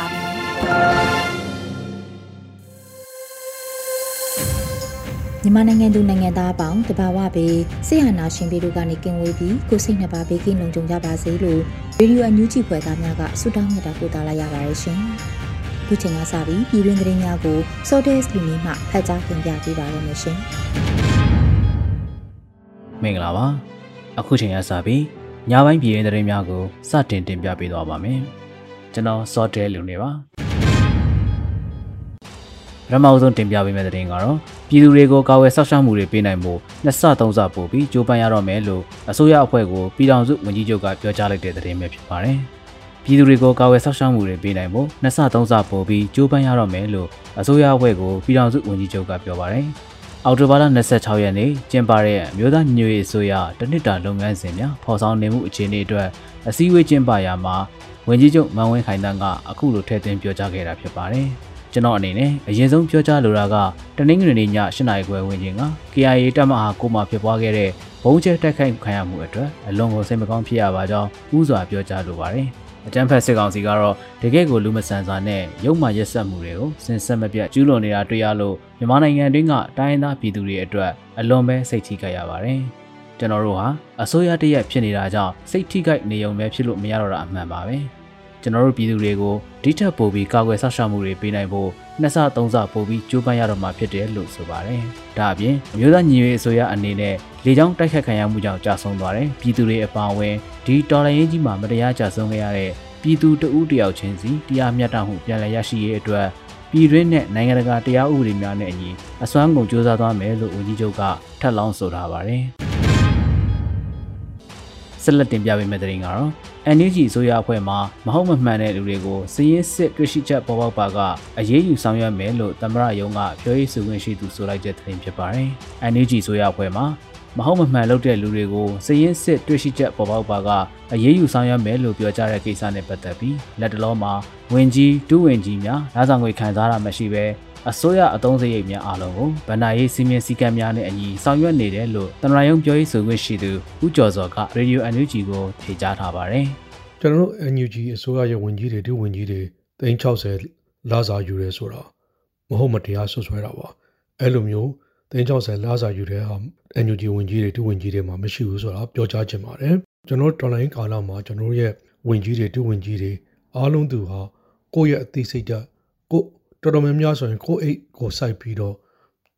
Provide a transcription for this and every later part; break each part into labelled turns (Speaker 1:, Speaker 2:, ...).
Speaker 1: ါပြီ
Speaker 2: မြန်မာနိုင်ငံသူနိုင်ငံသားအပေါင်းတဘာဝပေးဆေးဟနာရှင်ပြည်တို့ကနေကင်ဝေးပြီးကိုစိတ်နှစ်ပါးဘေးကင်းလုံခြုံကြပါစေလို့ရေဒီယိုအန်ယူဂျီဖွယ်သားများကဆုတောင်းမြတ်တာပို့သလာရပါတယ်ရှင်။ဒီချိန်ကစပြီးပြည်တွင်းသတင်းများကို Sordes လူမျိုးမှဖတ်ကြားတင်ပြပေးပါရမရှင်။
Speaker 3: မင်္ဂလာပါ။အခုချိန်ကစပြီးညပိုင်းပြည်တွင်းသတင်းများကိုစတင်တင်ပြပေးသွားပါမယ်။ကျွန်တော် Sordes လူနေပါ။ ပထမဆုံးတင်ပြပေးမယ့်သတင်းကတော့ပြည်သူတွေကိုကာဝယ်ဆောက်ရှောက်မှုတွေပေးနိုင်ဖို့နှစ်ဆသုံးဆပို့ပြီးကြိုးပမ်းရတော့မယ်လို့အစိုးရအဖွဲ့ကိုပြည်ထောင်စုဝန်ကြီးချုပ်ကပြောကြားလိုက်တဲ့သတင်းပဲဖြစ်ပါတယ်။ပြည်သူတွေကိုကာဝယ်ဆောက်ရှောက်မှုတွေပေးနိုင်ဖို့နှစ်ဆသုံးဆပို့ပြီးကြိုးပမ်းရတော့မယ်လို့အစိုးရအဖွဲ့ကိုပြည်ထောင်စုဝန်ကြီးချုပ်ကပြောပါတယ်။အော်တိုဘာလ26ရက်နေ့ကျင်းပတဲ့အမျိုးသားညွေအစိုးရတနစ်တာလုပ်ငန်းစဉ်များဖော်ဆောင်နေမှုအခြေအနေအတွက်အစည်းအဝေးကျင်းပရာမှာဝန်ကြီးချုပ်မန်ဝင်းခိုင်တန်းကအခုလိုထည့်သွင်းပြောကြားခဲ့တာဖြစ်ပါတယ်။ ကျွန်တော်အနေနဲ့အရင်ဆုံးပြောကြားလိုတာကတနင်္ဂနွေနေ့ည8နာရီခွဲဝန်းကျင်က KIA တပ်မဟာကိုမှဖြစ်ပွားခဲ့တဲ့ဘုံကျဲတိုက်ခိုက်ခံရမှုအတွက်အလွန်ကိုစိတ်မကောင်းဖြစ်ရပါကြောင်းဥစွာပြောကြားလိုပါတယ်။အကြမ်းဖက်စစ်ကောင်စီကတော့တကယ့်ကိုလူမဆန်စွာနဲ့ရုံမှရက်ဆက်မှုတွေကိုစင်ဆက်မပြတ်ကျူးလွန်နေတာတွေ့ရလို့မြန်မာနိုင်ငံတွင်းကတိုင်းသားပြည်သူတွေအတွက်အလွန်ပဲစိတ်ထိခိုက်ရပါတယ်။ကျွန်တော်တို့ဟာအစိုးရတရက်ဖြစ်နေတာကြောင့်စိတ်ထိခိုက်နေုံပဲဖြစ်လို့မရတော့တာအမှန်ပါပဲ။ ကျွန်တော်တို့ပြည်သူတွေကိုဒီထက်ပိုပြီးကာကွယ်ဆောက်ရှောက်မှုတွေပေးနိုင်ဖို့နှစ်ဆသုံးဆပိုပြီးကြိုးပမ်းရတော့မှာဖြစ်တယ်လို့ဆိုပါတယ်။ဒါအပြင်အမျိုးသားညီညွတ်ရေးအစိုးရအနေနဲ့လေကြောင်းတိုက်ခတ်ခံရမှုကြောင့်ကြာဆုံးသွားတဲ့ပြည်သူတွေအပါအဝင်ဒီတော်လှန်ရေးကြီးမှာမတရားကြာဆုံးခဲ့ရတဲ့ပြည်သူတဦးတယောက်ချင်းစီတရားမျှတမှုပြန်လည်ရရှိရေးအတွက်ပြည်တွင်းနဲ့နိုင်ငံတကာတရားဥပဒေများနဲ့အညီအစွမ်းကုန်ကြိုးစားသွားမယ်လို့ဦးကြီးချုပ်ကထပ်လောင်းဆိုထားပါတယ်။ ဆက်လက်တင်ပြပေးမယ့်သတင်းကတော့ NUG အစိုးရအဖွဲ့မှမဟုတ်မမှန်တဲ့လူတွေကိုစည်ရင်းစစ်တွေ့ရှိချက်ပေါ်ပေါက်ပါကအရေးယူဆောင်ရွက်မယ်လို့သမရယုံကပြောရေးဆိုခွင့်ရှိသူဆိုလိုက်တဲ့သတင်းဖြစ်ပါတယ်။ NUG အစိုးရအဖွဲ့မှမဟုတ်မမှန်လုပ်တဲ့လူတွေကိုစည်ရင်းစစ်တွေ့ရှိချက်ပေါ်ပေါက်ပါကအရေးယူဆောင်ရွက်မယ်လို့ပြောကြားတဲ့ကိစ္စနဲ့ပတ်သက်ပြီးလက်တလုံးမှာဝင်ကြီးဒုဝင်ကြီးများလာဆောင်ငွေခံစားတာမရှိဘဲ အစိုးရအသုံးစရိတ်များအားလုံးကိုဗန္ဒာရေးစီမင်းစည်းကမ်းများနဲ့အညီဆောင်ရွက်နေတယ်လို့တနရာယုံပြောရေးဆိုခွင့်ရှိသူဦးကျော်စောကရေဒီယို NUG ကိုဖြေကြားထားပါတယ်။
Speaker 4: ကျွန်တော်တို့ NUG အစိုးရရဲ့ဝန်ကြီးတွေဒုဝန်ကြီးတွေ360လာစာယူရဲဆိုတာမဟုတ်မတရားဆွဆွဲတာပါ။အဲ့လိုမျိုး360လာစာယူတဲ့ဟာ NUG ဝန်ကြီးတွေဒုဝန်ကြီးတွေမှာမရှိဘူးဆိုတာပြောကြားချင်ပါတယ်။ကျွန်တော်တော်လိုင်းကာလမှာကျွန်တော်ရဲ့ဝန်ကြီးတွေဒုဝန်ကြီးတွေအားလုံးသူဟာကိုယ့်ရဲ့အသိစိတ်ဓာတ်ကို တော်တော်များများဆိုရင်ကိုအိတ်ကိုစိုက်ပြီးတော့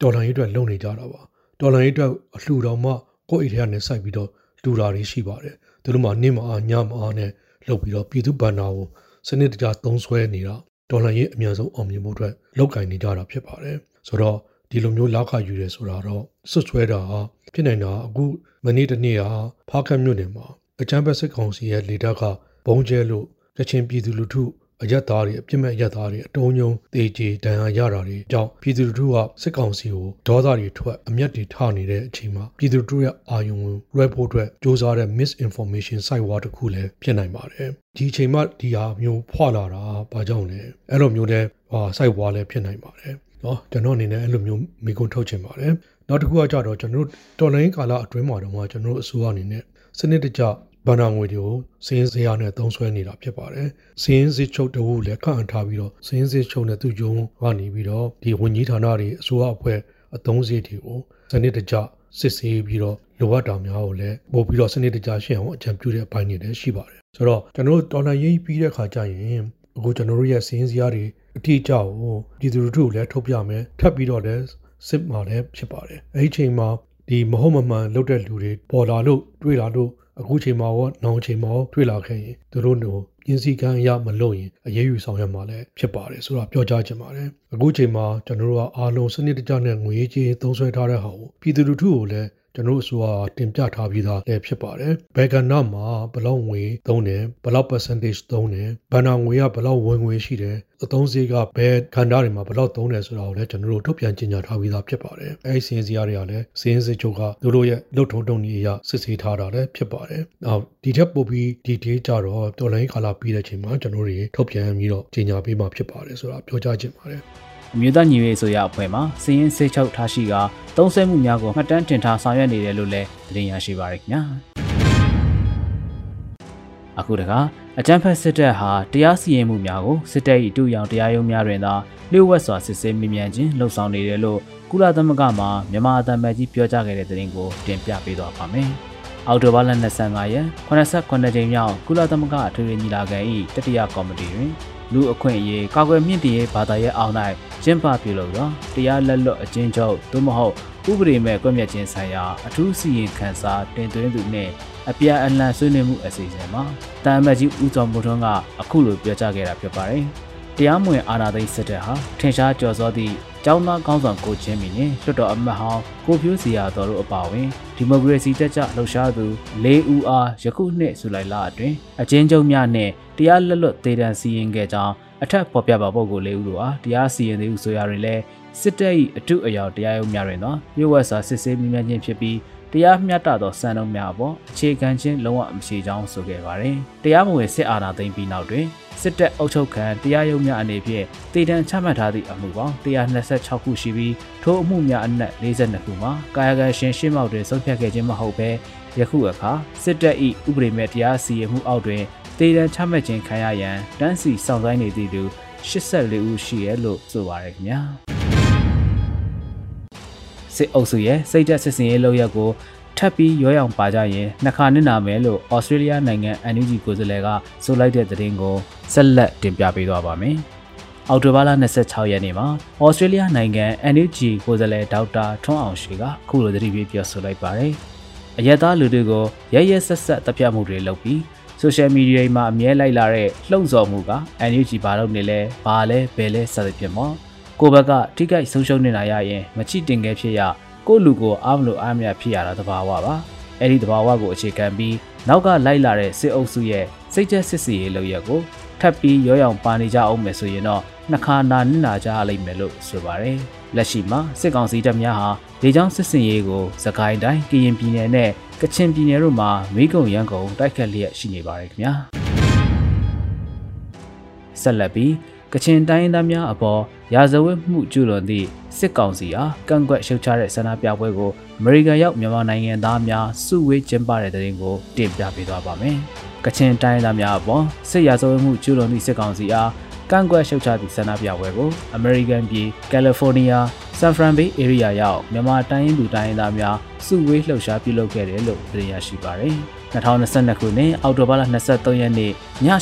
Speaker 4: တော်လန်ရေးအတွက်လုပ်နေကြတာပါတော်လန်ရေးအတွက်အလှူတော်မှကိုအိတ်ထဲကနေစိုက်ပြီးတော့လူတာတွေရှိပါတယ်သူတို့မှနေမအားညမအားနဲ့လုပ်ပြီးတော့ပြည်သူဗန္နာကိုစနစ်တကျသုံးဆွဲနေတာတော်လန်ရေးအများဆုံးအောင်မြင်မှုအတွက်လောက်ကင်နေကြတာဖြစ်ပါတယ်ဆိုတော့ဒီလိုမျိုးလောက်ခယူရဲဆိုတာတော့ဆွဆွဲတာဟာဖြစ်နိုင်တာအခုမနေ့တနေ့ဟာဖားခတ်မြို့နယ်မှာအချမ်းဘက်စစ်ကောင်စီရဲ့လေတပ်ကဘုံကျဲလို့ကချင်ပြည်သူလူထု အရက်သားတွေအပြစ်မဲ့အရက်သားတွေအတုံးညုံတေချေဒဏ်ရာရတာတွေကြောင့်ပြည်သူလူထုကစစ်ကောင်စီကိုဒေါသတွေထွက်အမျက်တွေထနေတဲ့အချိန်မှာပြည်သူလူထုရဲ့အာယုံကိုလွှဲဖို့အတွက်စ조사တဲ့ misinformation site war တစ်ခုလည်းဖြစ်နိုင်ပါတယ်ဒီအချိန်မှဒီဟာမျိုးဖွာလာတာဘာကြောင့်လဲအဲ့လိုမျိုးတဲ့ဟာ site war လည်းဖြစ်နိုင်ပါတယ်နော်ကျွန်တော်အနေနဲ့အဲ့လိုမျိုးမိကုန်းထုတ်ချင်ပါတယ်နောက်တစ်ခုကကြတော့ကျွန်တော်တို့တော်လိုင်းကာလအတွင်းမှာတော့ကျွန်တော်တို့အစိုးရအနေနဲ့စနစ်တကျ ဘဏ္ဍာငွေတွေကိုစင်းစရာနဲ့သုံးဆွဲနေတာဖြစ်ပါတယ်။စင်းစစ်ချုပ်တဝူလည်းခန့်အပ်ထားပြီးတော့စင်းစစ်ချုပ်နဲ့သူ့ဂျုံကနေပြီးတော့ဒီဝန်ကြီးဌာနတွေအစိုးရအဖွဲ့အသုံးစရိတ်တွေကိုစနစ်တကျစစ်ဆေးပြီးတော့လိုအပ်တာများကိုလည်းပို့ပြီးတော့စနစ်တကျရှင်းအောင်အကြံပြုတဲ့အပိုင်းတွေလည်းရှိပါတယ်။ဆိုတော့ကျွန်တော်တို့တော်လှန်ရေးပြီးတဲ့ခါကျရင်အခုကျွန်တော်တို့ရဲ့စီးရင်စရာတွေအတိအကျကိုပြည်သူလူထုကိုလည်းထုတ်ပြမယ်ထပ်ပြီးတော့လည်းစစ်မှာလည်းဖြစ်ပါတယ်အဲဒီချိန်မှာဒီမဟုတ်မမှန်လုပ်တဲ့လူတွေပေါ်လာလို့တွေ့လာလို့ အခုချိန်မှာရောနောင်ချိန်မှာရောတွေ့လာခဲ့ရင်သူတို့တို့ပြင်းစည်းကမ်းအရမလုပ်ရင်အရေးယူဆောင်ရွက်မှာလည်းဖြစ်ပါတယ်ဆိုတော့ပြောကြားချင်ပါတယ်အခုချိန်မှာကျွန်တော်တို့ကအားလုံးစနစ်တကျနဲ့ငွေကြေးသုံးစွဲထားတဲ့ဟာကိုပြည်သူလူထုကိုလည်းကျွန်တော်တို့အစိုးရတင်ပြထားပြီးသားလည်းဖြစ်ပါတယ်။ဘယ်ကဏ္ဍမှာဘယ်လောက်ငွေသုံးတယ်ဘယ်လောက် percentage သုံးတယ်ဘဏ္ဍာငွေကဘယ်လောက်ဝင်ငွေရှိတယ် အသုံးစရိတ်ကဘယ်ကဏ္ဍတွေမှာဘယ်လောက်သုံးတယ်ဆိုတာကိုလည်းကျွန်တော်တို့ထုတ်ပြန်ကြေညာထားပြီးသားဖြစ်ပါတယ်။အဲဒီစီရင်စရာတွေကလည်းစီရင်စစ်ချုပ်ကသူတို့ရဲ့လှုပ်ထုံတုံနည်းအရစစ်ဆေးထားတာလည်းဖြစ်ပါတယ်။နောက်ဒီထက်ပိုပြီးဒီဒေးကြတော့တော်လိုင်းကာလာပြီးတဲ့ချိန်မှာကျွန်တော်တို့ထုတ်ပြန်ပြီးတော့ကြေညာပေးမှာဖြစ်ပါတယ်ဆိုတာပြောကြားချင်ပါတယ်။
Speaker 3: အမျိုးသားညီညွတ်ရေးဆိုရအဖွဲ့မှစည်ရင်းစစ်ချုပ်ထားရှိကသုံးဆွဲမှုများကိုမှတ်တမ်းတင်ထားဆောင်ရွက်နေတယ်လို့လည်းသတင်းရရှိပါရခင်ဗျာ အခုတကအကြံဖက်စစ်တပ်ဟာတရားစီရင်မှုများကိုစစ်တပ်၏တူရောင်တရားရုံးများတွင်သာလျှို့ဝှက်စွာစစ်ဆေးမြင်မြန်ခြင်းလှုံ့ဆော်နေတယ်လို့ကုလသမဂ္ဂမှမြန်မာအသံမတ်ကြီးပြောကြားခဲ့တဲ့သတင်းကိုတင်ပြပေးသွားပါမယ်။အောက်တိုဘာလ25ရက်89ကြိမ်မြောက်ကုလသမဂ္ဂအထွေထွေညီလာခံ၏တတိယကော်မတီတွင်လူအခွင့်အရေးကာကွယ်မြင့်တင်ရေးဘာသာရေးအောင်၌ကျင်းပပြုလုပ်သောတရားလက်လွတ်အကျဉ်းချုပ်သို့မဟုတ်ဥပဒေမဲ့ကွက်မြက်ခြင်းဆိုင်ရာအထူးစီရင်ခံစာတင်သွင်းသူနှင့် အပြအလှန်ဆွေးနွေးမှုအစီအစဉ်မှာတာမတ်ကြီးဦးကျော်မိုးထွန်းကအခုလိုပြောကြားခဲ့တာဖြစ်ပါတယ်။တရားမဝင်အာဏာသိမ်းစစ်တပ်ဟာထင်ရှားကျော်စောသည့်ကျောင်းသားကောင်းဆောင်ကိုချင်းမီနဲ့လွှတ်တော်အမတ်ဟောင်းကိုဖြိုးစီယာတော်တို့အပါအဝင်ဒီမိုကရေစီတက်ကြလှုပ်ရှားသူ၄ဦးအားယခုနှစ်ဇူလိုင်လအတွင်းအချင်းချုပ်များနဲ့တရားလက်လွတ်ဒေတန်စီရင်ခဲ့ကြောင်းအထက်ပေါ်ပြပါပုဂ္ဂိုလ်၄ဦးတို့အားတရားစီရင်သေးဟုဆိုရရင်လည်းစစ်တပ်၏အတုအယောင်တရားရုံးများတွင်သောမြို့ဝက်စွာစစ်ဆေးမြင်မြန်ခြင်းဖြစ်ပြီး တရားမျှတသောစံနှုန်းများအပေါ်အခြေခံခြင်းလုံးဝမရှိကြောင်းဆိုခဲ့ပါတယ်။တရားမဝင်စစ်အာဏာသိမ်းပြီးနောက်တွင်စစ်တပ်အုပ်ချုပ်ခံတရားရုံးများအနေဖြင့်တည်တံချမှတ်ထားသည့်အမှုပေါင်း126ခုရှိပြီးထိုအမှုများအနက်42ခုမှာကာယကံရှင်ရှင်းမောက်တွင်ဆုံးဖြတ်ခဲ့ခြင်းမဟုတ်ဘဲယခုအခါစစ်တပ်၏ဥပဒေမဲ့တရားစီရင်မှုအောက်တွင်တည်တံချမှတ်ခြင်းခံရရန်တန်းစီစောင့်ဆိုင်းနေသည့်သူ84ဦးရှိရဲလို့ဆိုပါရခင်ဗျာ စစ်အုပ်စုရဲ့စိတ်သက်စစ်စင်ရေးလုပ်ရက်ကိုထပ်ပြီးရောရောင်ပါကြရင်နှစ်ခါနစ်နာမယ်လို့ဩစတြေးလျနိုင်ငံ NUG ကိုယ်စားလှယ်ကဆိုလိုက်တဲ့သတင်းကိုဆက်လက်တင်ပြပေးသွားပါမယ်။အော်တိုဘားလ26ရက်နေ့မှာဩစတြေးလျနိုင်ငံ NUG ကိုယ်စားလှယ်ဒေါက်တာထွန်းအောင်ရှိကခုလိုသတိပေးပြောဆိုလိုက်ပါတယ်။အရက်သားလူတွေကိုရရဆက်ဆက်တပ်ဖြတ်မှုတွေလုပ်ပြီးဆိုရှယ်မီဒီယာမှာအမြဲလိုက်လာတဲ့လှုံ့ဆော်မှုက NUG ဘာလို့နေလဲဘာလဲဘယ်လဲစသဖြင့်ပေါ့ ကိုဘက်ကထိခိုက်ဆုံးရှုံးနေတာရရင်မချိတင်ခဲ့ဖြစ်ရကိုလူကိုအားမလို့အားမရဖြစ်ရတာတဘာဝပါအဲ့ဒီတဘာဝကိုအခြေခံပြီးနောက်ကလိုက်လာတဲ့စစ်အုပ်စုရဲ့စိတ်ချက်စစ်စီရေးလုပ်ရက်ကိုထပ်ပြီးရောရောင်ပါနေကြအောင်မယ်ဆိုရင်တော့နှခါနာနစ်နာကြလိမ့်မယ်လို့ဆိုပါတယ်လက်ရှိမှာစစ်ကောင်စီတပ်များဟာဒေချောင်းစစ်စင်ရေးကိုစကိုင်းတိုင်းကရင်ပြည်နယ်နဲ့ကချင်ပြည်နယ်တို့မှာမိကုံရန်ကုန်တိုက်ခတ်လျက်ရှိနေပါတယ်ခင်ဗျာဆက်လက်ပြီး ကချင်တိုင်းသားများအပေါ်ရာဇဝတ်မှုကျူးလွန်သည့်စစ်ကောင်စီအားကန့်ကွက်ရှုတ်ချတဲ့ဆန္ဒပြပွဲကိုအမေရိကန်ရောက်မြန်မာနိုင်ငံသားများစုဝေးကျင်းပတဲ့တဲ့ရင်ကိုတင်ပြပေးသွားပါမယ်။ကချင်တိုင်းသားများအပေါ်စစ်ရာဇဝတ်မှုကျူးလွန်သည့်စစ်ကောင်စီအားကန့်ကွက်ရှုတ်ချသည့်ဆန္ဒပြပွဲကိုအမေရိကန်ပြည်ကယ်လီဖိုးနီးယားဆန်ဖရန်ဘေးဧရိယာရောက်မြန်မာတိုင်းရင်းသူတိုင်းရင်းသားများစုဝေးလှုပ်ရှားပြုလုပ်ခဲ့တယ်လို့သိရရှိပါရယ်။ 2022ခုနှစ်အောက်တိုဘာလ23ရက်နေ့ည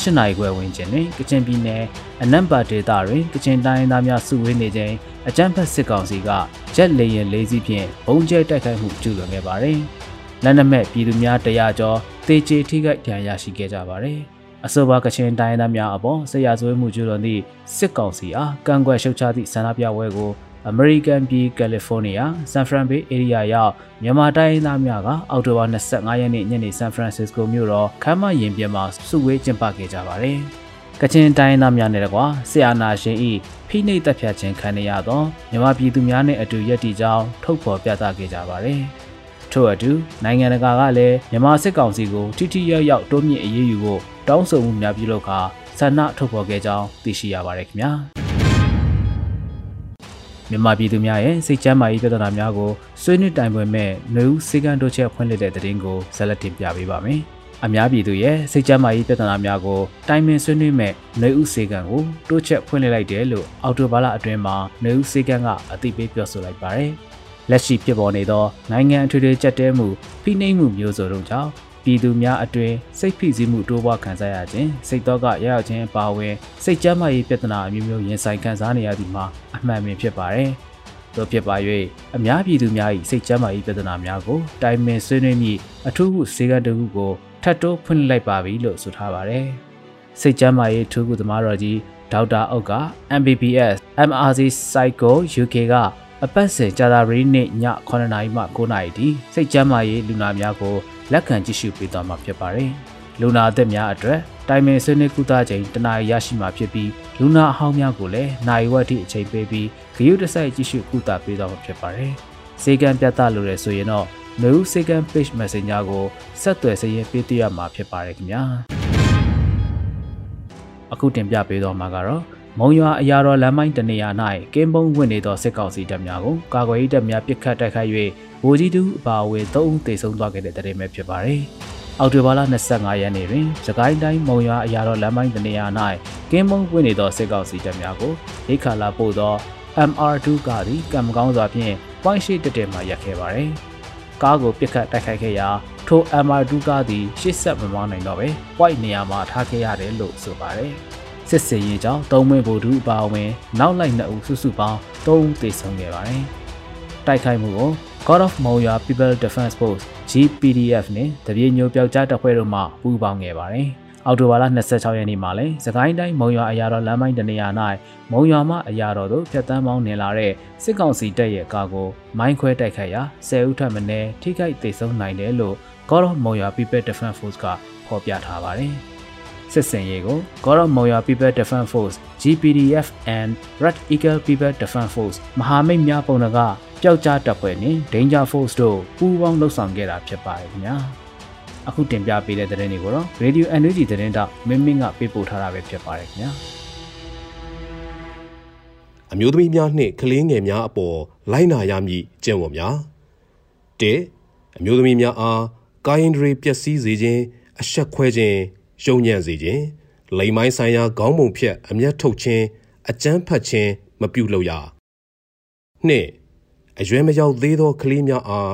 Speaker 3: 8နာရီခွဲဝန်းကျင်တွင်ကချင်ပြည်နယ်အနံပါဒေသတွင်ကချင်တိုင်းသားများစုဝေးနေချိန်အကြမ်းဖက်စစ်ကောင်စီကဂျက်လေယာဉ်လေးစီးဖြင့်ဘုံကျဲတိုက်ခိုက်မှုကျူးလွန်ခဲ့ပါတယ်။လက်နက်မဲ့ပြည်သူများတရာကျော်တေချေထိခိုက်ဒဏ်ရာရှိခဲ့ကြပါတယ်။အဆိုပါကချင်တိုင်းသားများအပေါ်ဆရာဆွေးမှုကျူးလွန်သည့်စစ်ကောင်စီအားကန့်ကွက်ရှုတ်ချသည့်ဆန္ဒပြပွဲကို အမေရိကန်ပြည်ကယ်လီဖိုးနီးယားဆန်ဖရန်ဘေးဧရိယာရောက်မြန်မာတိုင်းသားများကအောက်တိုဘာ25ရက်နေ့ညနေဆန်ဖရန်စစ္စကိုမြို့တော်ခမ်းမရင်ပြင်မှာစုဝေးကျင်းပခဲ့ကြပါတယ်။ကချင်တိုင်းသားများနဲ့တကွာဆီအာနာရှင်ဤဖိနှိပ်တပ်ဖြတ်ခြင်းခံရသောမြန်မာပြည်သူများနဲ့အတူရပ်တည်ကြောင်းထုတ်ဖော်ပြသခဲ့ကြပါတယ်။ထို့အတူနိုင်ငံတကာကလည်းမြန်မာစစ်ကောင်စီကိုထိထိရောက်ရောက်တိုးမြင့်အရေးယူဖို့တောင်းဆိုမှုများပြုလုပ်ခါဆန္ဒထုတ်ဖော်ခဲ့ကြောင်းသိရှိရပါတယ်ခင်ဗျာ။ မြန်မာပြည်သူများရဲ့စိတ်ချမ်းမာရေးပြဿနာများကိုဆွေးနွေးတိုင်ပင်မဲ့နှွေဦးစေကန်းတို့ချက်ဖွင့်လှစ်တဲ့သတင်းကိုဆက်လက်တင်ပြပေးပါမယ်။အများပြည်သူရဲ့စိတ်ချမ်းမာရေးပြဿနာများကိုတိုင်ပင်ဆွေးနွေးမဲ့နှွေဦးစေကန်းကိုတိုးချက်ဖွင့်လှစ်လိုက်တယ်လို့အော်တိုဘာလအတွင်းမှာနှွေဦးစေကန်းကအသိပေးပြောဆိုလိုက်ပါတယ်။လက်ရှိဖြစ်ပေါ်နေသောနိုင်ငံအထွေထွေကြက်တဲမှုဖိနှိပ်မှုမျိုးစုံတို့ကြောင့် ပြည်သူများအတွင်စိတ်ဖိစီးမှုတိုးပွားခံစားရခြင်းစိတ်တော့ကရရောက်ခြင်းအပါအဝင်စိတ်ကြမ်းမာရေးပြဿနာအမျိုးမျိုးရင်ဆိုင်ခံစားနေရသည်မှာအမှန်ပင်ဖြစ်ပါတယ်။သို့ဖြစ်ပါ၍အများပြည်သူများ၏စိတ်ကြမ်းမာရေးပြဿနာများကိုတိုင်ပင်ဆွေးနွေးမိအထူးဟုစေကတခုကိုထပ်တိုးဖွင့်လိုက်ပါပြီလို့ဆိုထားပါတယ်။စိတ်ကြမ်းမာရေးထူးခုသမားတော်ကြီးဒေါက်တာအုပ်က MBBS MRC Psycho UK ကအပတ်စဉ်ကြာသပတေးနေ့ည9:00နာရီမှ9:00နာရီထိစိတ်ကြမ်းမာရေးလူနာများကို လက်ခံကြည့်ရှုပေးသွားမှာဖြစ်ပါတယ်။လူနာအသက်များအတွက်တိုင်ပင်ဆွေးနွေးကုသချိန်တနာရီရရှိမှာဖြစ်ပြီးလူနာအဟောင်းများကိုလည်းနိုင်ဝက်ထိအချိန်ပေးပြီးဂရုတစိုက်ကြည့်ရှုကုသပေးသွားမှာဖြစ်ပါတယ်။စေကံပြတ်သားလို့ရဆိုရင်တော့မျိုးစေကံ page messenger ကိုဆက်သွယ်စရင်ပေးတရမှာဖြစ်ပါတယ်ခင်ဗျာ။အခုတင်ပြပေးသွားမှာကတော့ မုံရွာအရာတော်လမ်းမိုင်းတနေရာ၌ကင်းပုံဝင်နေသောစစ်ကောင်စီတပ်များကိုကာကွယ်ရေးတပ်များပစ်ခတ်တိုက်ခိုက်၍ဗိုလ်ကြီးတူအပါအဝင်၃ဦးသေဆုံးသွားခဲ့တဲ့တဲ့ရင်ပဲဖြစ်ပါတယ်။အောက်တိုဘာလ25ရက်နေ့တွင်စကိုင်းတိုင်းမုံရွာအရာတော်လမ်းမိုင်းတနေရာ၌ကင်းပုံဝင်နေသောစစ်ကောင်စီတပ်များကိုရိခါလာပို့သော MR2 ကားသည်ကံမကောင်းစွာဖြင့် point ရှိတက်တက်မှရက်ခဲ့ပါတယ်။ကားကိုပစ်ခတ်တိုက်ခိုက်ခဲ့ရာထို MR2 ကားသည်ရှေ့ဆက်မမောင်းနိုင်တော့ပဲ point နေရာမှာထားခဲ့ရတယ်လို့ဆိုပါတယ်။ စစ်စင်ရေးကြောင့်သုံးမွေဗိုလ်ဒူအပါအဝင်နောက်လိုက်နှစ်ဦးစုစုပေါင်း၃ဦးသေဆုံးခဲ့ပါတယ်။တိုက်ခိုက်မှုကို God of Moya People Defense Force GPDF နဲ့တပြေညိုပျောက်ကြားတပ်ဖွဲ့တို့မှပူးပေါင်းခဲ့ပါတယ်။အော်တိုဘာလ26ရက်နေ့မှာလဲစကိုင်းတိုင်းမုံရွာအရာတော်လမ်းမိုင်းတနေရာ၌မုံရွာမှအရာတော်သို့ဖျက်တမ်းပေါင်းနေလာတဲ့စစ်ကောင်စီတပ်ရဲ့ကားကိုမိုင်းခွဲတိုက်ခိုက်ရာ10ဦးထပ်မံထိခိုက်ဒေဆုံးနိုင်တယ်လို့ God of Moya People Defense Force ကဖော်ပြထားပါတယ်။ စစ်စင်ရေးကို God of Moya People Defense Force GPDF and Red Eagle People Defense Force မဟာမိတ်များပုံကပျောက်ကြားတပ်ဖွဲ့နှင့် Danger Force တို့ပူးပေါင်းလှုပ်ဆောင်ခဲ့တာဖြစ်ပါတယ်ခင်ဗျာအခုတင်ပြပေးတဲ့သတင်းတွေကိုတော့ Radio NUG သတင်းတောက်မင်းမင်းကပေးပို့ထားတာပဲဖြစ်ပါတယ်ခင်ဗျာ
Speaker 5: အမျိုးသမီးများနှင့်ကလေးငယ်များအပေါ်လိုက်နာရမည်ကျင့်ဝတ်များ၁အမျိုးသမီးများအားကာယင်ဒရီပျက်စီးစေခြင်းအဆက်ခွဲခြင်း ယုံညံ့စေခြင်းလိမ်မိုင်းဆိုင်ရာခေါင်းပုံဖြတ်အမျက်ထုတ်ခြင်းအကြမ်းဖက်ခြင်းမပြုလုပ်ရနှစ်အရွယ်မရောက်သေးသောကလေးများအား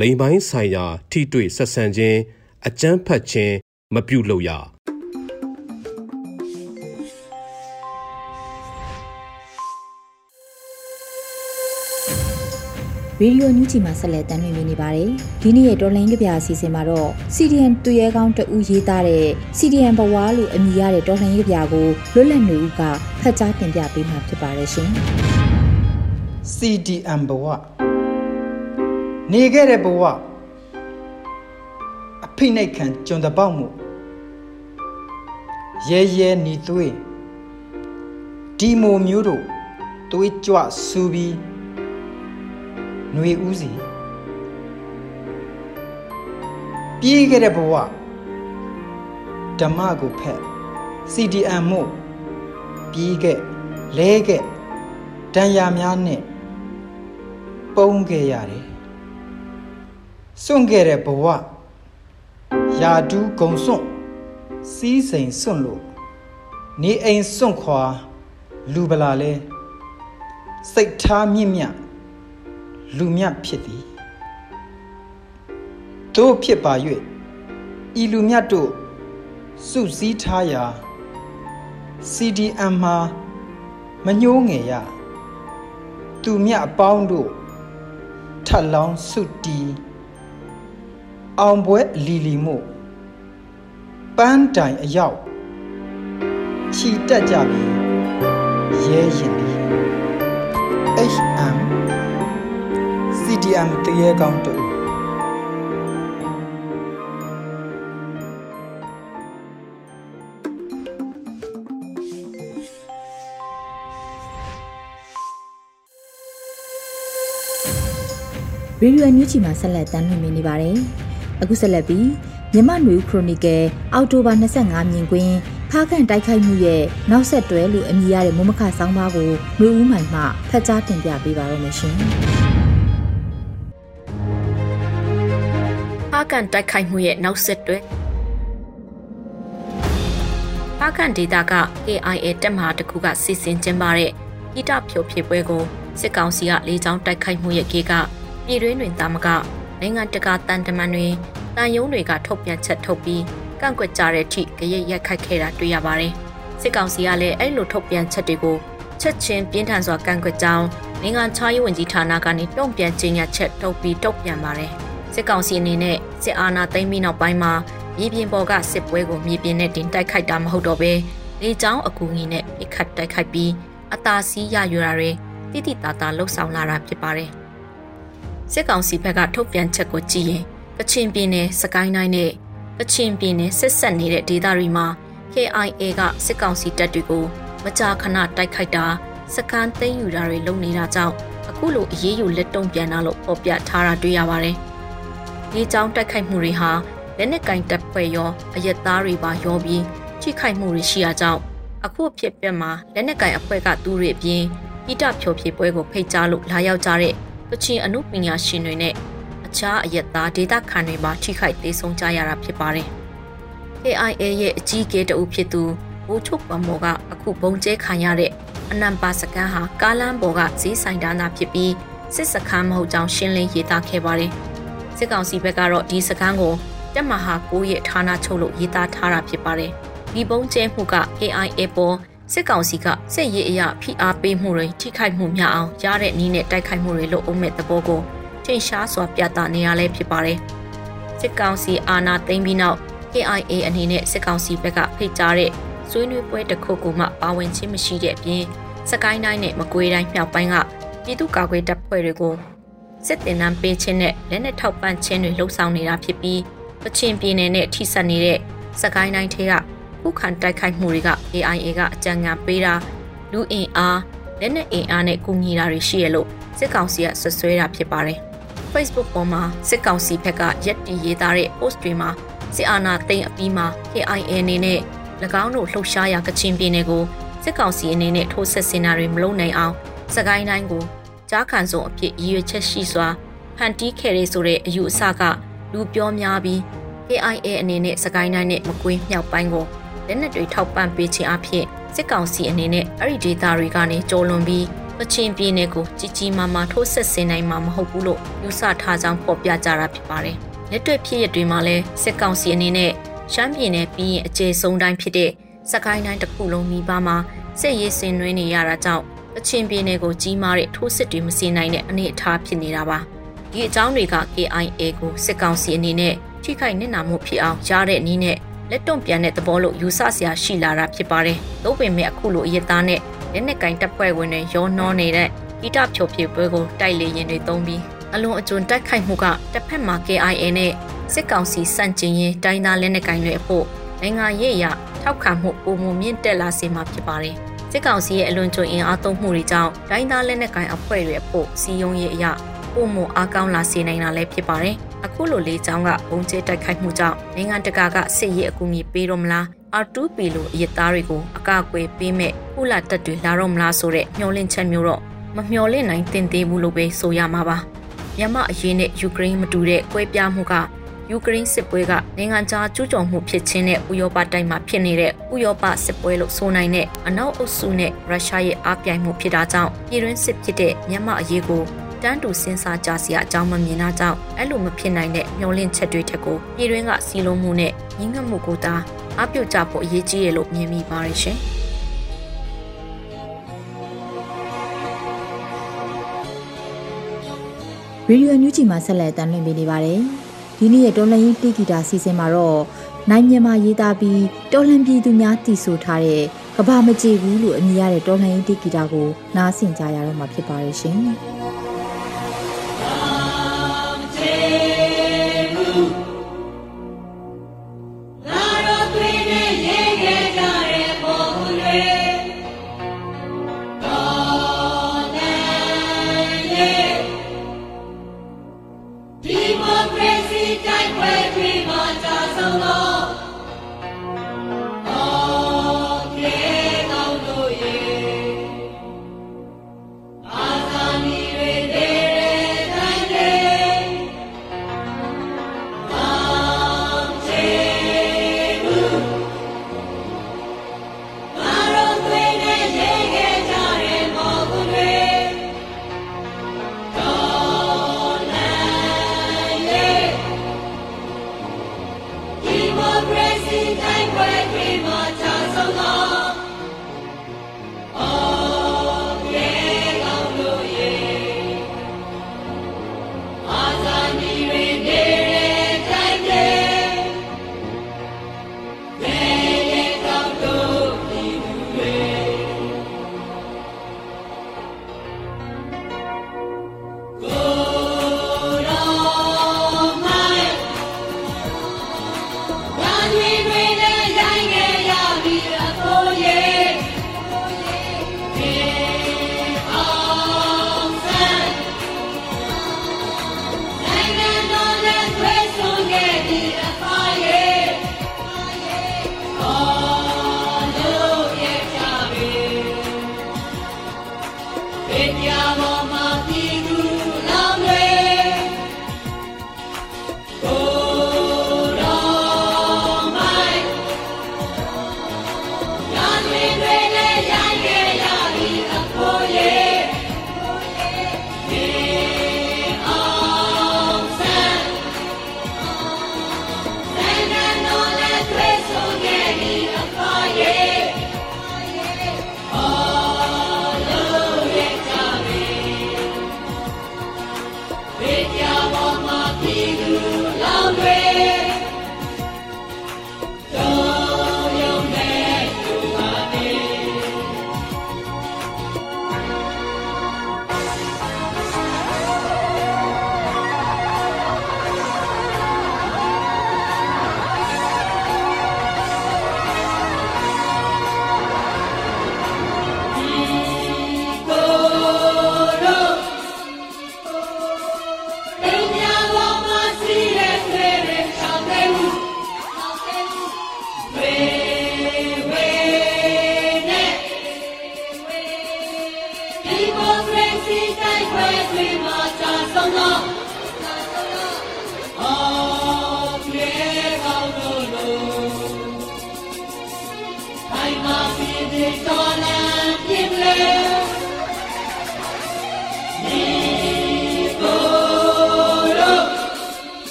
Speaker 5: လိမ်ပိုင်းဆိုင်ရာ ထိတွေ့ဆက်ဆံခြင်းအကြမ်းဖက်ခြင်းမပြုလုပ်ရ
Speaker 2: ရေဒီယိုညူချီမှာဆက်လက်တင်ပြနေပါတယ်။ဒီနေ့ရဲ့တော်လိုင်းကြပြအစီအစဉ်မှာတော့ CDN တူရဲကောင်းတဦးရေးသားတဲ့ CDN ဘဝလို့အမည်ရတဲ့တော်လိုင်းကြပြကိုလွတ်လပ်နေဦးကဖတ်ကြားတင်ပြပေးမှာဖြစ်ပါတယ်ရှင်။
Speaker 6: CDN ဘဝနေခဲ့တဲ့ဘဝအဖိနှိတ်ခံကျွန်တပေါက်မှုရဲရဲနီသွေးဒီမိုမျိုးတို့သွေးကြွဆူပြီး ຫນွေဦးစီပြေးခဲ့တဲ့ဘဝဓမ္မကိုဖက် CDM မို့ပြေးခဲ့လဲခဲ့တန်ရာများနဲ့ပုံခဲ့ရတယ်စွန့်ခဲ့တဲ့ဘဝယာဒူးဂုံစွန့်စီးစိမ်စွန့်လို့နေအိမ်စွန့်ခွာလူပလာလဲစိတ်ထားမြင့်မြတ် လူမြတ်ဖြစ်သည်တို့ဖြစ်ပါ၍ဤလူမြတ်တို့စုစည်းထားရာ CDM မှာမညှိုးငယ်ရသူမြတ်အပေါင်းတို့ထပ်လောင်းစုတီအောင်ပွဲအလီလီမို့ပန်းတိုင်အရောက်ခြီတက်ကြပြီရဲရင်သည် HM CDM တရေကောင်းတူရေဒီယို
Speaker 2: အန်ယူချီမှာဆက်လက်တမ်းလွှင့်နေပါတယ်။အခုဆက်လက်ပြီးမြမနွေခရိုနီကယ်အောက်တိုဘာ25မြင်ကွင်းဖားကန်တိုက်ခိုက်မှုရဲ့နောက်ဆက်တွဲလို့အမည်ရတဲ့မုံမခဆောင်းပါးကိုမျိုးဦးမှန်မှဖတ်ကြားတင်ပြပေးပါရမရှင်။
Speaker 7: ကန်တိုက်ခိုက်မှုရဲ့နောက်ဆက်တွဲဖားကန်ဒေတာက AIA တက်မဟာတစ်ခုကစီစဉ်ကျင်းပတဲ့ဟိတဖြိုဖြေပွဲကိုစစ်ကောင်စီကလေကြောင်းတိုက်ခိုက်မှုရဲ့ကေကပြည်တွင်းတွင်တာမကနိုင်ငံတကာတန်တမန်တွေတန်ယုံတွေကထုတ်ပြန်ချက်ထုတ်ပြီးကန့်ကွက်ကြတဲ့အထိကြရိတ်ရက်ခတ်ခဲ့တာတွေ့ရပါတယ်။စစ်ကောင်စီကလည်းအဲ့လိုထုတ်ပြန်ချက်တွေကိုချက်ချင်းပြင်းထန်စွာကန့်ကွက်ကြောင်းနိုင်ငံခြားရေးဝန်ကြီးဌာနကနေတုံ့ပြန်ကြေညာချက်ထုတ်ပြီးတုံ့ပြန်ပါတယ်။စစ်ကောင်စီအနေနဲ့ စစ်အာဏာသိမ်းပြီးနောက်ပိုင်းမှာမြေပြင်ပေါ်ကစစ်ပွဲကိုမြေပြင်နဲ့တင်တိုက်ခိုက်တာမဟုတ်တော့ဘဲလေကြောင်းအကူအညီနဲ့ပြစ်ခတ်တိုက်ခိုက်ပြီးအသာစီးရယူတာတွေတိတိတသားလှုပ်ဆောင်လာတာဖြစ်ပါတယ်။စစ်ကောင်စီဘက်ကထုတ်ပြန်ချက်ကိုကြည့်ရင်ကချင်ပြည်နယ်စကိုင်းတိုင်းနဲ့ကချင်ပြည်နယ်ဆက်ဆက်နေတဲ့ဒေသတွေမှာ KIA ကစစ်ကောင်စီတပ်တွေကိုမကြာခဏတိုက်ခိုက်တာစကန်သိမ်းယူတာတွေလုပ်နေတာကြောင့်အခုလိုအရေးယူလက်တုံ့ပြန်တာလို့ပေါ်ပြထားတာတွေ့ရပါတယ်။ ဒီကြောင်းတိုက်ခိုက်မှုတွေဟာလက်နက်ကင်တပ်ဖွဲ့ရောအရက်သားတွေပါရောပြီးထိခိုက်မှုတွေရှိရာကြောင့်အခုဖြစ်ပြမှာလက်နက်ကင်အဖွဲ့ကသူတွေအပြင်ပိတဖြိုဖြေပွဲကိုဖိတ်ကြားလို့လာရောက်ကြတဲ့ကချင်အမှုပညာရှင်တွေနဲ့အခြားအရက်သားဒေသခံတွေပါထိခိုက်သေးဆုံးကြရတာဖြစ်ပါတယ်။ KIA ရဲ့အကြီးအကဲတအုပ်ဖြစ်သူဘိုးချုပ်ပမောကအခုဘုံကျဲခံရတဲ့အနံပါစကန်ဟာကားလမ်းပေါ်ကဈေးဆိုင်ဒါနာဖြစ်ပြီးစစ်စခန်းမဟုတ်ကြောင်းရှင်းလင်းရေးသားခဲ့ပါတယ်။ စစ်ကောင်စီဘက်ကတော့ဒီစခန်းကိုတက်မဟာ9ရဲ့ဌာနချုပ်လို့ရေးသားထားတာဖြစ်ပါတယ်။ဒီပုံကျဲမှုက KIA ပေါ်စစ်ကောင်စီကစစ်ရေးအရာဖိအားပေးမှုတွေထိခိုက်မှုများအောင်ရတဲ့နည်းနဲ့တိုက်ခိုက်မှုတွေလုပ်အောင်မဲ့သဘောကိုထင်ရှားစွာပြသနေရလဲဖြစ်ပါတယ်။စစ်ကောင်စီအာဏာသိမ်းပြီးနောက် KIA အနေနဲ့စစ်ကောင်စီဘက်ကဖိတ်ကြားတဲ့ဆွေးနွေးပွဲတစ်ခုကိုမှပါဝင်ခြင်းမရှိတဲ့အပြင်စကိုင်းတိုင်းနဲ့မကွေးတိုင်းမြောက်ပိုင်းကပြည်သူ့ကာကွယ်တပ်ဖွဲ့တွေကို စစ်တင်နန်းပေးခြင်းနဲ့လက်နက်ထောက်ပံ့ခြင်းတွေလှုံ့ဆော်နေတာဖြစ်ပြီးကချင်ပြည်နယ်နဲ့ထိစပ်နေတဲ့စကိုင်းတိုင်းထဲကခုခံတိုက်ခိုက်မှုတွေက AIA ကအကြံဉာဏ်ပေးတာလူအင်အားလက်နက်အင်အားနဲ့ကူညီတာတွေရှိရလို့စစ်ကောင်စီကဆွဆွဲတာဖြစ်ပါတယ်။ Facebook ပေါ်မှာစစ်ကောင်စီဘက်ကရက်တီရေးသားတဲ့ post တွေမှာစစ်အာဏာသိမ်းအပြီးမှာ KIA အနေနဲ့၎င်းတို့လှုပ်ရှားရာကချင်ပြည်နယ်ကိုစစ်ကောင်စီအနေနဲ့ထိုးဆက်ဆင်တာတွေမလုပ်နိုင်အောင်စကိုင်းတိုင်းကို ကြားခံစုံအဖြစ်ရည်ရွယ်ချက်ရှိစွာဖန်တီးခဲ့ရဆိုတဲ့အယူအဆကလူပြောများပြီး KIA အနေနဲ့စကိုင်းတိုင်းနဲ့မကွေးမြောက်ပိုင်းကိုလက်နက်တွေထောက်ပံ့ပေးခြင်းအဖြစ်စစ်ကောင်စီအနေနဲ့အဲ့ဒီဒေသတွေကနေကျော်လွန်ပြီးကချင်ပြည်နယ်ကိုကြီးကြီးမားမားထိုးဆက်ဆင်နိုင်မှာမဟုတ်ဘူးလို့ယူဆထားကြောင်းဖော်ပြကြတာဖြစ်ပါတယ်။လက်တွေ့ဖြစ်ရတွေမှာလည်းစစ်ကောင်စီအနေနဲ့ရှမ်းပြည်နယ်ပြီးရင်အကျေဆုံးတိုင်းဖြစ်တဲ့စကိုင်းတိုင်းတစ်ခုလုံးမိပါမှာစစ်ရေးဆင်နွှဲနေရတာကြောင့် ကချင်ပြည်နယ်ကိုကြီးမားတဲ့ထိုးစစ်တွေမစင်နိုင်တဲ့အနေအထားဖြစ်နေတာပါဒီအကြောင်းတွေက KIA ကိုစစ်ကောင်စီအနေနဲ့ထိခိုက်နစ်နာမှုဖြစ်အောင်ရတဲ့နည်းနဲ့လက်တုံ့ပြန်တဲ့သဘောလို့ယူဆစရာရှိလာတာဖြစ်ပါတယ်။သို့ပေမဲ့အခုလိုအရသားနဲ့လက်နက်ကင်တပ်ဖွဲ့ဝင်တွေရောနှောနေတဲ့ဂီတဖြိုဖြေပွဲကိုတိုက်လေရင်တွေသုံးပြီးအလွန်အကျွံတိုက်ခိုက်မှုကတစ်ဖက်မှာ KIA နဲ့စစ်ကောင်စီစန့်ကျင်ရင်တိုင်းသားလက်နက်ကင်တွေအဖို့နိုင်ငံရေးအရထောက်ခံမှုပုံမမြင့်တက်လာစေမှာဖြစ်ပါတယ်။ စစ်ကောင်စီရဲ့အလွန်ကျွံအင်အားသုံးမှုတွေကြောင့်တိုင်းသားလက်နက်ကင်အဖွဲ့တွေအဖို့စီယုံရေးအရပုံမအားကောင်းလာစေနိုင်တာလည်းဖြစ်ပါတယ်။အခုလိုလေးချောင်းကဘုံကျဲတိုက်ခိုက်မှုကြောင့်နိုင်ငံတကာကစစ်ရေးအကူအညီပေးတော့မလား R2P လိုအရသားတွေကိုအကာအကွယ်ပေးမဲ့ကုလတပ်တွေလာတော့မလားဆိုတဲ့မျှော်လင့်ချက်မျိုးတော့မမျှော်လင့်နိုင်တင်သေးဘူးလို့ပဲဆိုရမှာပါမြန်မာအရေးနဲ့ယူကရိန်းမတူတဲ့ကွဲပြားမှုက ယူကရိန်းစစ်ပွဲကနိုင်ငံခြားကျူးကျော်မှုဖြစ်ခြင်းနဲ့ဥရောပတိုင်းမှာဖြစ်နေတဲ့ဥရောပစစ်ပွဲလို့ဆိုနိုင်တဲ့အနောက်အုပ်စုနဲ့ရုရှားရဲ့အားပြိုင်မှုဖြစ်တာကြောင့်ပြည်တွင်းစစ်ဖြစ်တဲ့မြန်မာအရေးကိုတန်းတူစဉ်းစားကြစရာအကြောင်းမမြင်တာကြောင့်အဲ့လိုမဖြစ်နိုင်တဲ့မျောလင့်ချက်တွေထက်ကိုပြည်တွင်းကစီလုံးမှုနဲ့ညီငတ်မှုကိုသာအပြုတ်ကြဖို့အရေးကြီးရလို့မြင်မိပါတယ်ရှင်။
Speaker 2: ရေဒီယိုအန်ယူဂျီမှာဆက်လက်တင်ပြနေပါတယ်။ ဒီနေ့ရဲ့တော်လန်ရေးတိဂီတာစီစဉ်မှာတော့နိုင်မြန်မာရေးသားပြီးတော်လန်ပြည်သူများတည်ဆိုထားတဲ့ကဘာမကြည့်ဘူးလို့အမည်ရတဲ့တော်လန်ရေးတိဂီတာကိုနားဆင်ကြရတော့မှာဖြစ်ပါရဲ့ရှင်။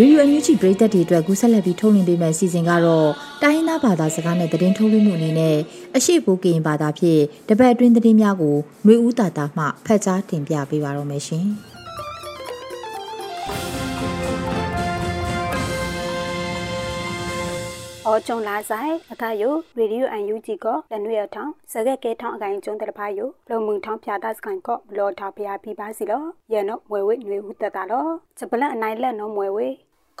Speaker 2: ရေဒီယိုအန်ယူဂျီပရိသတ်တွေအတွက်ကူးဆက်လက်ပြီးထုတ်လွှင့်ပေးမယ့်အစီအစဉ်ကတော့တိုင်းရင်းသားဘာသာစကားနဲ့သတင်းထုတ်လွှင့်မှုအနေနဲ့အရှိပိုးကရင်ဘာသာဖြင့်တပတ်အတွင်းသတင်းများကိုမျိုးဦးတာတာမှဖတ်ကြားတင်ပြပေးပါတော့မယ်ရှင်။
Speaker 8: အောကျုံလာဆိုင်အခါယိုရေဒီယိုအန်ယူဂျီကလနွေရထောင်းစကက်ကဲထောင်းအကိုင်ကျုံတတဖာယိုလုံမှုထောင်းဖြာဒတ်စကန်ကဘလောထောက်ဖျားပြီးပါစီလောရနောမွေဝဲຫນွေဦးတတလောစပလန်အနိုင်လက်နောမွေဝဲ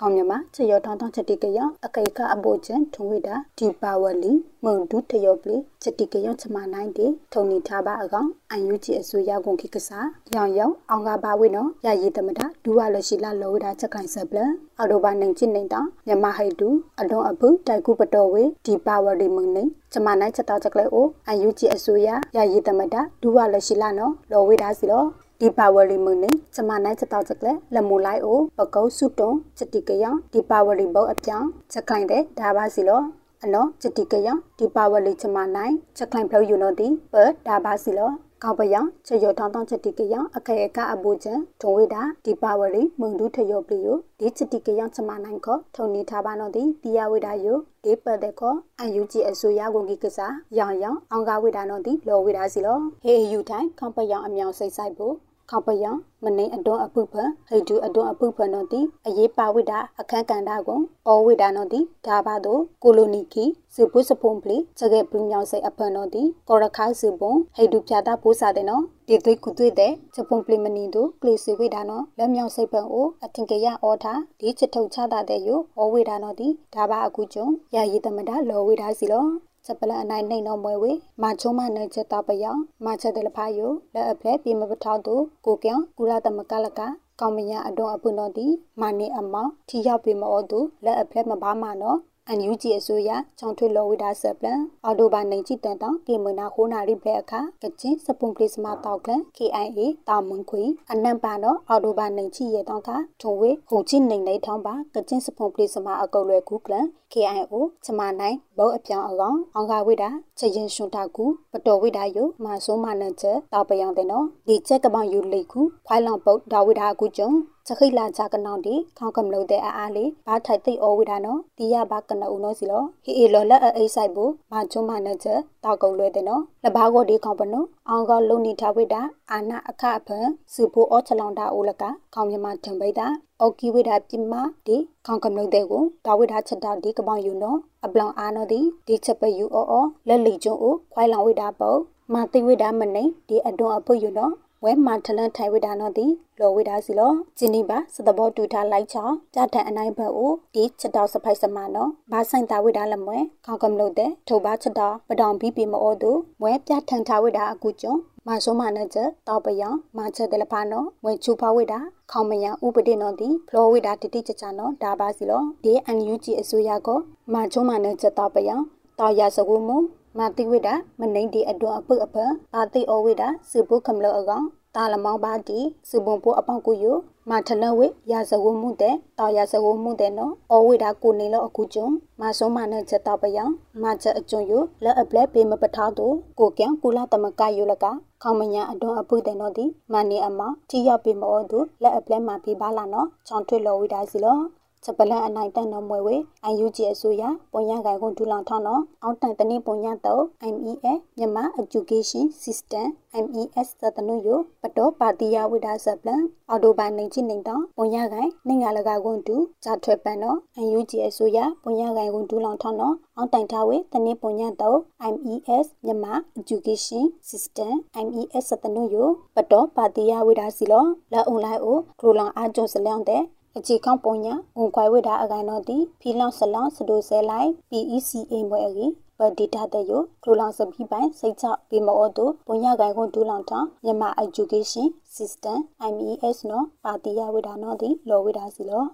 Speaker 8: ကောင်းမြမချေရထောင်းထောင်းချက်တိကရအကေကအဘိုချန်ထုံဝိတာဒီပါဝလီမုံဒုထယောပလီချက်တိကရချမနိုင်တေထုံနီထားပါအကောင်အန်ယူဂျီအစိုးရကုန်ခိကစားရောင်ရောင်အောင်ကပါဝိနော်ရရည်တမတာဒူဝလရှိလာလောဝိတာချက်ကိုင်ဆပ်လအော်တိုဘာနိုင်ချစ်နေတာမြမဟိတူအလွန်အဖုတိုက်ကူပတော်ဝေဒီပါဝရီမုံနေချမနိုင်ချက်တော့ချက်လေအိုအန်ယူဂျီအစိုးရရရည်တမတာဒူဝလရှိလာနော်လောဝိတာစီလောဒီပါဝရီမုန်နေ ကျမနိုင်ချက်တော့ချက်လက်လမူလိုက်အိုပကုတ်စုတုံချက်တိကယဒီပါဝရီဘုတ်အပြောင်းချက်ခိုင်တဲ့ဒါပါစီလောအနော်ချက်တိကယဒီပါဝရီချမနိုင်ချက်ခိုင်ဖလို့ယူနော်ဒီပဒါပါစီလောကောက်ပယံချေရထောင်းတောင်းချက်တိကယအခေကအဘူချံထုံဝိတာဒီပါဝရီမုန်ဒုထယောပလီယိုဒီချက်တိကယချမနိုင်ခောထုံနေထားပါနော်ဒီတီယဝိတာယိုဒီပတ်တဲ့ခောအန်ယူဂျီအစိုးရကုန်ကြီးကစားရောင်ရောင်အောင်ကားဝိတာနော်ဒီလောဝိတာစီလောဟေယူထိုင်ကောက်ပယံအမြောင်စိတ်ဆိုင်ဖို့ ခေါပယံမနေအတွန်းအပုဖဟိတုအတွန်းအပုဖနောတိအရေးပါဝိတာအခန်းကန်တာကိုဩဝိတာနောတိဒါဘာတို့ကိုလိုနီကီစုပုစဖုံပလီချက်ကေပူမြောင်စိတ်အဖနောတိကောရခါစုပုံဟိတုပြတာပိုးစားတဲ့နော်ဒီသွေးကုသွေးတဲ့ချက်ပုံပလီမနီတို့ကလီစုဝိတာနော်လက်မြောင်စိတ်ပံအိုအထင်ကရအော်ထာဒီချက်ထုတ်ချတာတဲ့ယဩဝိတာနောတိဒါဘာအခုကျုံယာယီတမတာလောဝိတာစီလော ချက်ပလအနိုင်နှိမ့်တော့မွဲဝေမာချုံမနဲ့ချက်တော့ပယောင်မာချက်တယ်လဖာယိုလက်အဖလက်ပြေမပထောက်သူကိုပြောင်ကုရသမကလကကောင်းမညာအတော့အပွန်တော်ဒီမာနေအမောင်ထီရောက်ပြီမောသူလက်အဖလက်မဘာမနော် အန်ယူဂျီအစိုးရချောင်းထွေလောဝိဒါဆပ်လန်အော်တိုဘာနိုင်ချီတန်တောင်ကေမနာခိုးနာရိဘဲအခါကချင်းစပွန်ပလစ်မတောက်ကန် KIA တာမွန်ခွေအနံပါတော့အော်တိုဘာနိုင်ချီရဲ့တောင်ကထုံဝေဟိုချင်းနိုင်နေထောင်းပါကချင်းစပွန်ပလစ်မအကုတ်လွယ်ကူကလန် KIO ချမနိုင်ဘောအပြောင်အကောင်အောင်ကဝိဒါချက်ရင်ရှင်တာကူပတော်ဝိဒါယုမဆိုးမနချက်တောက်ပယောင်တဲ့နော်ဒီချက်ကပောင်ယူလိခုဖိုင်လောင်ပုတ်ဒါဝိဒါကူကျုံ ချခိလာကြကနောင်ဒီခေါကမလို့တဲ့အားအားလေးဘာထိုက်သိဩဝိဒါနော်တီရဘာကနဦးနော်စီလောဟီအေလောလက်အိဆိုင်ဘူးမချုံမနချက်တောက်ကုံလွဲတဲ့နော်လဘာကိုဒီခေါပနောအောင်ကလုံနီထဝိဒါအာနာအခအဖန်စုဖို့အောချလောင်တာအိုလကခေါမြမထံပိတာအော်ကီဝိဒါပြမဒီခေါကမလို့တဲ့ကိုဒါဝိဒါချက်တာဒီကပောင်ယူနော်အပလောင်အာနော်ဒီဒီချက်ပယူအောအောလက်လီကျွန်းအိုခွိုင်လောင်ဝိဒါပေါ့မမာတိဝိဒါမနေဒီအတွန်အပုယနော ဝဲမာထလန်ထိုင်ဝိဒါနောတိလောဝိဒါစီလောဂျင်းနီပါစတဘောတူထားလိုက်ချောင်းကြထန်အနိုင်ဘက်ကိုဒီချက်တော်စဖိုက်စမနောဘာဆိုင်တာဝိဒါလမွဲခေါကမလို့တဲ့ထိုဘာချက်တော်ပတောင်ပြီးပြီမောတူဝဲပြထန်ထားဝိဒါအကူကျွန်းမဆိုးမနချက်တောက်ပယံမချက်တယ်လဖာနောဝဲချူဖာဝိဒါခေါမယံဥပဒေနောတိဖလောဝိဒါတိတိချချနောဒါပါစီလောဒီအန်ယူဂျီအစိုးရကောမချုံမနချက်တောက်ပယံတောက်ရစကူမူ မာတိဝိဒမနိန်ဒီအတွအပုအပအာတိအဝိဒစုပုခမလောအကောင်တာလမောင်းပါတီစုပုံပိုအပေါက်ကိုယမာထလဝိရာဇဝမှုတဲ့တာရာဇဝမှုတဲ့နော်အဝိဒကိုနေလောအခုကျွန်းမာဆုံးမနဲ့ချက်တော့ပယံမာချက်အကျွန်းယလက်အပလက်ပေမပထားတော့ကိုကံကုလသမကယလကခေါမညာအတွန်းအပုတဲ့နော်ဒီမနီအမတီရပေမောသူလက်အပလက်မှာပြပါလာနော်ချောင်းထွေလောဝိဒါစီလော ချက်ပလန်အနိုင်တန်တော်မွေဝေအန်ယူဂျီအစိုးရပုံရကိုင်ကုန်ဒူလောင်ထောင်းတော့အောက်တန်တနည်းပုံရတော့ MEA မြန်မာ Education System MES သတနုယပတောပါတိယဝိဒါဆပလန်အော်တိုဘိုင်နေချိနေတော့ပုံရကိုင်နိုင်ငံလကကုန်ဒူဂျာထွဲပန်တော့အန်ယူဂျီအစိုးရပုံရကိုင်ကုန်ဒူလောင်ထောင်းတော့အောက်တိုင်ထားဝေတနည်းပုံရတော့ MES မြန်မာ Education System MES သတနုယပတောပါတိယဝိဒါစီလောလာအွန်လိုင်းကိုဒူလောင်အားကျုံစလျောင်းတဲ့ အချီခေါပုံညာဝန်ခွိုင်ဝိတာအကိုင်တော့တီဖီလောင်ဆလောင်စဒိုဆဲလိုက် PECA မွဲရီဘဒေတာတဲ့ယကလိုလောင်စပီပိုင်စိတ်ချပေမောတူပုံညာကိုင်ခွန်ဒူလောင်ထောင်းမြန်မာ Education System MES နော်ပါတီယဝိတာနော်တီလောဝိတာစီလော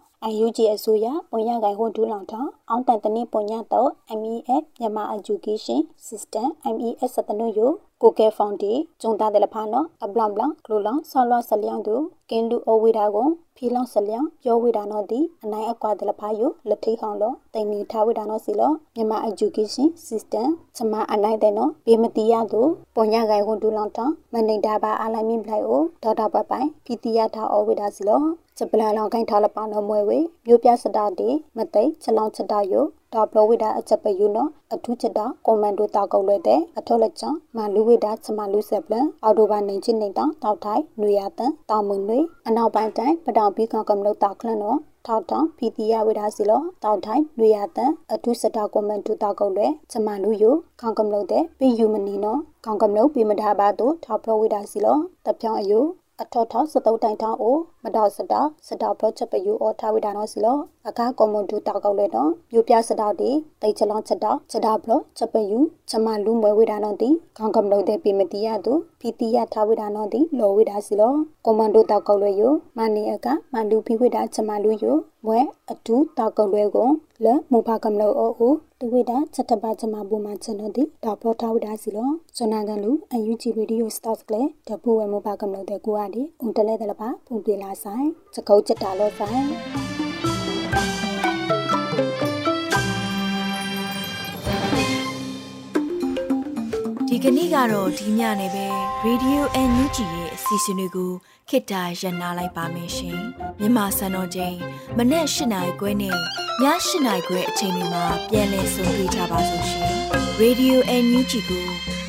Speaker 8: UNG အစိုးရပုံရကိုင်ဟွန်ဒူလောင်ထောင်းအောင်တန်တနည်းပုံရတော့ MEF မြန်မာ Education System MES စတနုယ ကိုကဲဖောင်တီဂျုံတာတယ်လဖာနော်အဘလန်ဘလန်ကလိုလောင်ဆောလွားဆလျောင်းသူကင်းလူအဝေတာကိုဖီလောင်ဆလျောင်းရောဝေတာနော်ဒီအနိုင်အကွာတယ်လဖာယလက်ထိခေါင်လောတိန်နီထားဝေတာနော်စီလောမြန်မာ Education System ချမအနိုင်တဲ့နော်ဘေမတီရသူပုံရကိုင်ဟွန်ဒူလောင်ထောင်းမနေတာပါအလိုက်မိပလိုက်အိုဒေါက်တာပပိုင်ဖီတီယာထားအဝေတာစီလော ချက်ပလာလောင်ခိုင်ထားလပနောမွဲဝေမြို့ပြစတာတီမသိချက်လောင်ချက်တာယိုဒါဘလဝိဒါအချက်ပယူနောအထူးချက်တာကွန်မန်ဒိုတာကုတ်လွဲတဲ့အထောလက်ချံမလူဝိဒါချမလူဆက်ပလန်အော်တိုဘာနေချင်းနေတောင်တောက်ထိုင်နွေရတန်တောင်မွန်နွေအနောက်ပိုင်းတိုင်းပတောင်ပြီးကောင်ကမလို့တာခလန်နောထောက်တောင်ဖီတီယဝိဒါစီလောတောက်ထိုင်နွေရတန်အထူးစတာကွန်မန်ဒိုတာကုတ်လွဲချမလူယိုခေါင်ကမလို့တဲ့ပြီးယူမနီနောခေါင်ကမလို့ပြီးမတာပါတို့ထောက်ဘလဝိဒါစီလောတပြောင်းအယိုအထောထောစတုတ်တိုင်ထောင်းအို မတော်စတာစတာပချက်ပယူအော်ထားဝိဒါနောစီလောအခါကွန်မွန်ဒူတောက်ကောက်လဲတော့ပြပြစတာတီတိတ်ချလောင်းချက်တော့ချက်တာဘလချက်ပယူချမလူမွဲဝိဒါနောတီခေါင်ကမလို့တဲ့ပြမတီရသူဖီတီရထားဝိဒါနောတီလောဝိဒါစီလောကွန်မန်ဒိုတောက်ကောက်လဲယမနီအကမန်လူဖီဝိဒါချမလူယဝဲအတူတောက်ကောက်လဲကိုလမူဖာကမလို့အိုအိုတဝိဒါချက်တပါချမဘူမချက်နော်တီဒါပလထားဝိဒါစီလောဇွန်နာကန်လူအယူဂျီရေဒီယိုစတော့ကလေတပူဝဲမူဖာကမလို့တဲ့ကိုအားဒီအုံတလဲတလပါပုံပြေလာဆိုင်ချက်ကုတ်ချက်တာလောဆိုင်
Speaker 1: ဒီကနေ့ကတော့ဒီညနေပဲ Radio NUG ရဲ့အစီအစဉ်လေးကိုခေတ္တရ延လိုက်ပါမယ်ရှင်မြန်မာစံတော်ချိန်မနေ့၈နိုင်ခွဲနဲ့ည၈နိုင်ခွဲအချိန်တွေမှာပြောင်းလဲဆိုပြကြပါလို့ရှင် Radio NUG ကို